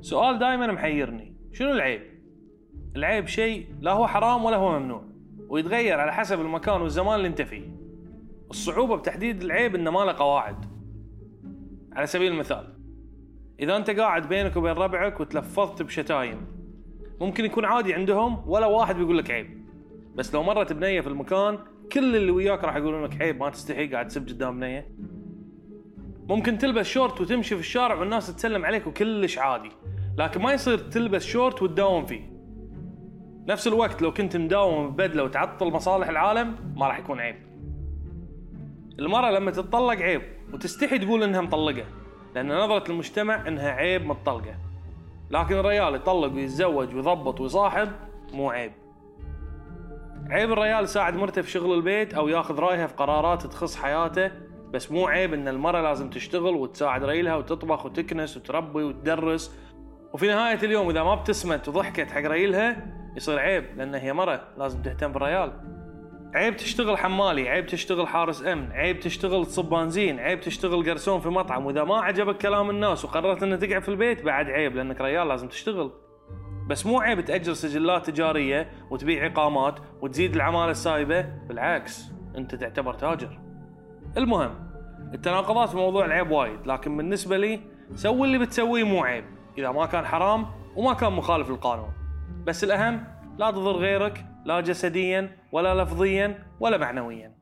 سؤال دائما محيرني. شنو العيب؟ العيب شيء لا هو حرام ولا هو ممنوع ويتغير على حسب المكان والزمان اللي انت فيه. الصعوبة بتحديد العيب إنه ما له قواعد. على سبيل المثال إذا أنت قاعد بينك وبين ربعك وتلفظت بشتايم ممكن يكون عادي عندهم ولا واحد بيقول لك عيب. بس لو مرت بنية في المكان كل اللي وياك راح يقولون لك عيب ما تستحي قاعد تسب قدام بنية. ممكن تلبس شورت وتمشي في الشارع والناس تسلم عليك وكلش عادي. لكن ما يصير تلبس شورت وتداوم فيه. نفس الوقت لو كنت مداوم ببدله وتعطل مصالح العالم ما راح يكون عيب. المرأة لما تتطلق عيب وتستحي تقول إنها مطلقة لأن نظرة المجتمع إنها عيب متطلقة. لكن الرجال يطلق ويتزوج ويضبط ويصاحب مو عيب. عيب الرجال يساعد مرته في شغل البيت أو ياخذ رأيها في قرارات تخص حياته بس مو عيب إن المرأة لازم تشتغل وتساعد ريلها وتطبخ وتكنس وتربي وتدرس. وفي نهاية اليوم إذا ما ابتسمت وضحكت حق ريلها يصير عيب لأن هي مرة لازم تهتم بالريال. عيب تشتغل حمالي عيب تشتغل حارس أمن عيب تشتغل تصب بنزين عيب تشتغل قرسون في مطعم. وإذا ما عجبك كلام الناس وقررت ان تقعد في البيت بعد عيب لأنك ريال لازم تشتغل. بس مو عيب تأجر سجلات تجارية وتبيع اقامات وتزيد العمالة السايبة بالعكس أنت تعتبر تاجر. المهم التناقضات في موضوع العيب وايد لكن بالنسبة لي سوي اللي بتسويه مو عيب إذا ما كان حرام وما كان مخالف للقانون. بس الأهم لا تضر غيرك لا جسديا ولا لفظيا ولا معنويا.